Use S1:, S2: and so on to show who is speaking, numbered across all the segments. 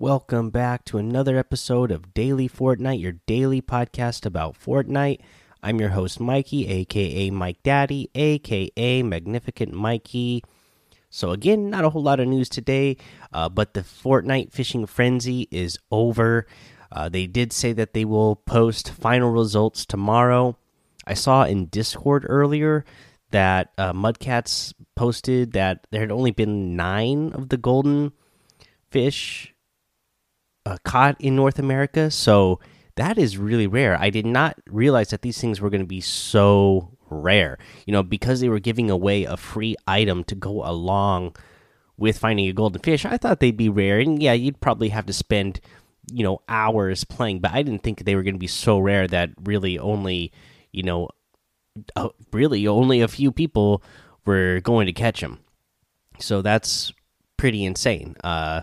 S1: Welcome back to another episode of Daily Fortnite, your daily podcast about Fortnite. I'm your host, Mikey, aka Mike Daddy, aka Magnificent Mikey. So, again, not a whole lot of news today, uh, but the Fortnite fishing frenzy is over. Uh, they did say that they will post final results tomorrow. I saw in Discord earlier that uh, Mudcats posted that there had only been nine of the golden fish uh, caught in North America. So that is really rare. I did not realize that these things were going to be so rare. You know, because they were giving away a free item to go along with finding a golden fish, I thought they'd be rare. And yeah, you'd probably have to spend, you know, hours playing, but I didn't think they were going to be so rare that really only, you know, uh, really only a few people were going to catch them. So that's pretty insane. Uh,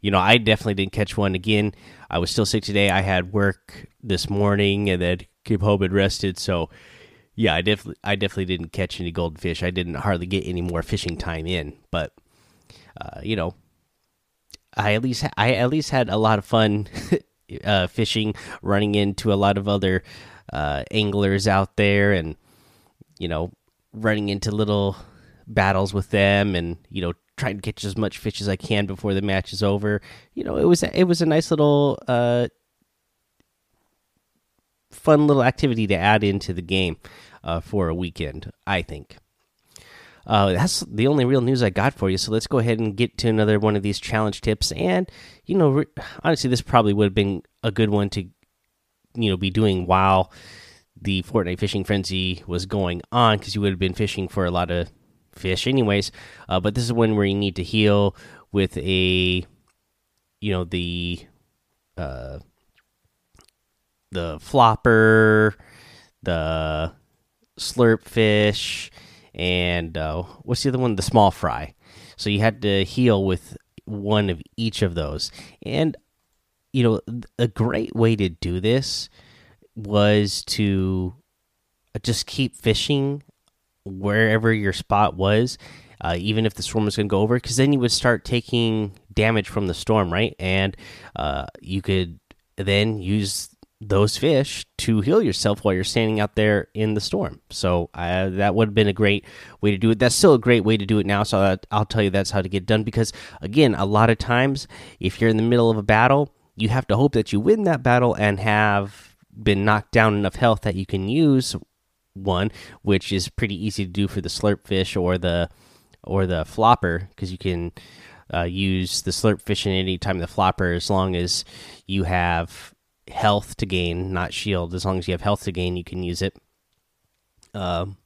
S1: you know, I definitely didn't catch one again. I was still sick today. I had work this morning and then came home and rested. So, yeah, I definitely, I definitely didn't catch any goldfish. I didn't hardly get any more fishing time in, but, uh, you know, I at least, I at least had a lot of fun uh, fishing, running into a lot of other uh, anglers out there, and you know, running into little battles with them, and you know, trying to catch as much fish as I can before the match is over. You know, it was it was a nice little uh, fun little activity to add into the game uh, for a weekend. I think. Uh, that's the only real news I got for you. So let's go ahead and get to another one of these challenge tips. And you know, honestly, this probably would have been a good one to you know be doing while the Fortnite fishing frenzy was going on because you would have been fishing for a lot of fish anyways uh, but this is one where you need to heal with a you know the uh the flopper the slurp fish and uh, what's the other one? The small fry. So you had to heal with one of each of those. And you know a great way to do this was to just keep fishing wherever your spot was, uh, even if the storm was going to go over, because then you would start taking damage from the storm, right? And uh, you could then use those fish to heal yourself while you're standing out there in the storm. So uh, that would have been a great way to do it. That's still a great way to do it now. So I'll tell you that's how to get done. Because again, a lot of times, if you're in the middle of a battle, you have to hope that you win that battle and have been knocked down enough health that you can use one, which is pretty easy to do for the slurp fish or the or the flopper because you can uh, use the slurp fish in any time the flopper as long as you have health to gain, not shield. As long as you have health to gain, you can use it. Um,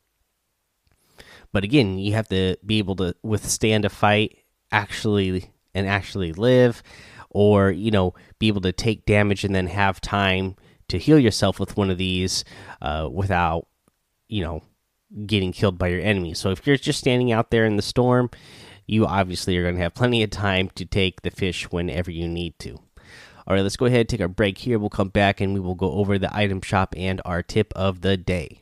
S1: but again, you have to be able to withstand a fight actually and actually live, or you know, be able to take damage and then have time to heal yourself with one of these uh, without you know, getting killed by your enemy. So if you're just standing out there in the storm, you obviously are going to have plenty of time to take the fish whenever you need to. All right, let's go ahead and take our break here. We'll come back and we will go over the item shop and our tip of the day.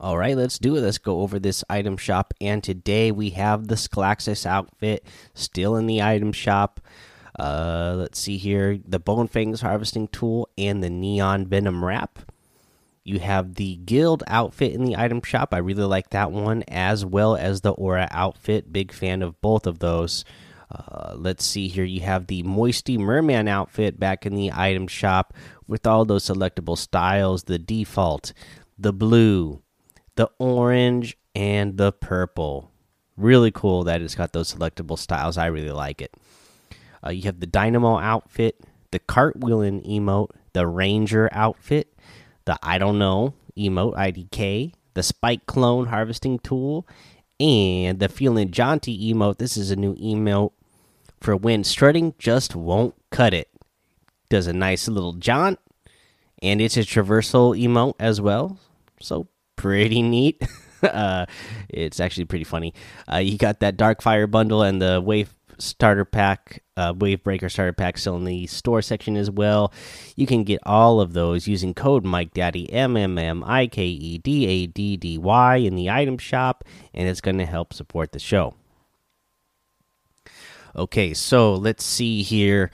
S1: All right, let's do it. Let's go over this item shop. And today we have the Sclaxus outfit still in the item shop. Uh, let's see here the Bone Fangs harvesting tool and the Neon Venom wrap. You have the Guild outfit in the item shop. I really like that one, as well as the Aura outfit. Big fan of both of those. Uh, let's see here. You have the Moisty Merman outfit back in the item shop with all those selectable styles the default, the blue, the orange, and the purple. Really cool that it's got those selectable styles. I really like it. Uh, you have the Dynamo outfit, the cartwheeling emote, the Ranger outfit, the I don't know emote IDK, the Spike clone harvesting tool, and the Feeling Jaunty emote. This is a new emote for when strutting just won't cut it. Does a nice little jaunt, and it's a traversal emote as well. So pretty neat. uh, it's actually pretty funny. Uh, you got that Dark Fire bundle and the Wave starter pack, uh, Wave Breaker starter pack still in the store section as well. You can get all of those using code Mike Daddy M M M I K E D A D D Y in the item shop, and it's going to help support the show. Okay, so let's see here.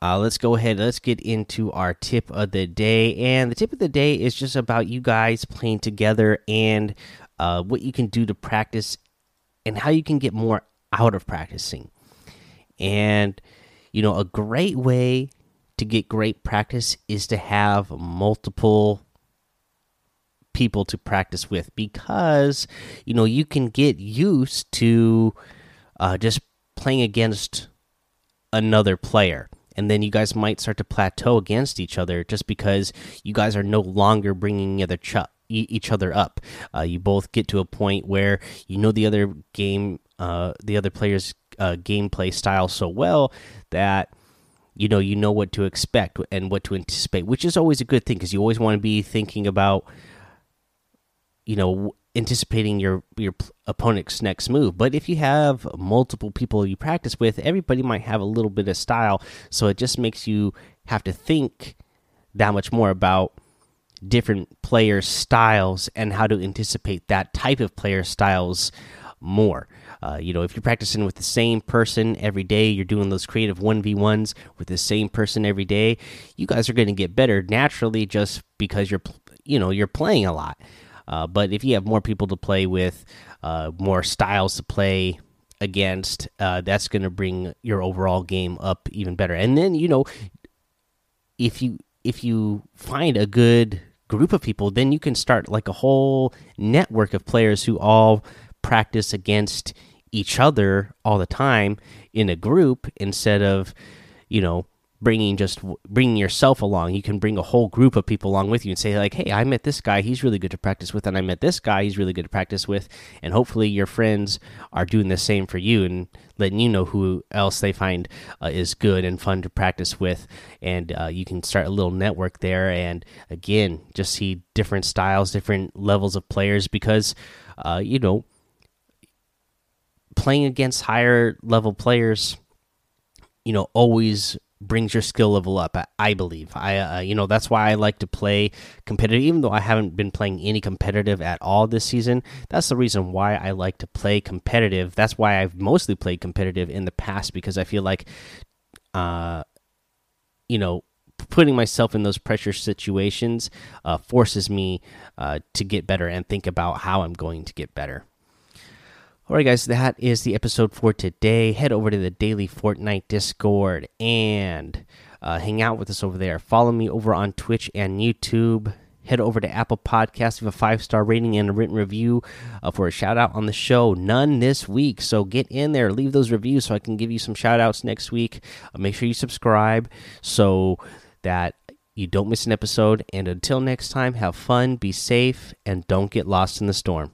S1: Uh, let's go ahead. Let's get into our tip of the day, and the tip of the day is just about you guys playing together and uh, what you can do to practice and how you can get more out of practicing. And you know, a great way to get great practice is to have multiple people to practice with because you know you can get used to uh, just playing against another player and then you guys might start to plateau against each other just because you guys are no longer bringing other each other up. Uh, you both get to a point where you know the other game, uh, the other player's uh, gameplay style so well that you know you know what to expect and what to anticipate, which is always a good thing because you always want to be thinking about you know anticipating your your opponent's next move. But if you have multiple people you practice with, everybody might have a little bit of style, so it just makes you have to think that much more about different player styles and how to anticipate that type of player styles more. Uh, you know, if you're practicing with the same person every day, you're doing those creative 1v1s with the same person every day, you guys are going to get better naturally just because you're, you know, you're playing a lot. Uh, but if you have more people to play with, uh, more styles to play against, uh, that's going to bring your overall game up even better. And then you know, if you if you find a good group of people, then you can start like a whole network of players who all practice against each other all the time in a group instead of you know bringing just bringing yourself along. You can bring a whole group of people along with you and say like hey i met this guy. He's really good to practice with and i met this guy. He's really good to practice with. And hopefully your friends are doing the same for you and letting you know who else they find uh, is good and fun to practice with. And uh, you can start a little network there and again just see different styles different levels of players because uh, you know playing against higher level players you know always brings your skill level up. I, I believe. I uh, you know that's why I like to play competitive, even though I haven't been playing any competitive at all this season. That's the reason why I like to play competitive. That's why I've mostly played competitive in the past because I feel like, uh, you know. Putting myself in those pressure situations uh, forces me uh, to get better and think about how I'm going to get better. All right, guys, that is the episode for today. Head over to the Daily Fortnite Discord and uh, hang out with us over there. Follow me over on Twitch and YouTube. Head over to Apple Podcasts, with a five star rating and a written review uh, for a shout out on the show. None this week, so get in there, leave those reviews so I can give you some shout outs next week. Uh, make sure you subscribe so that you don't miss an episode. And until next time, have fun, be safe, and don't get lost in the storm.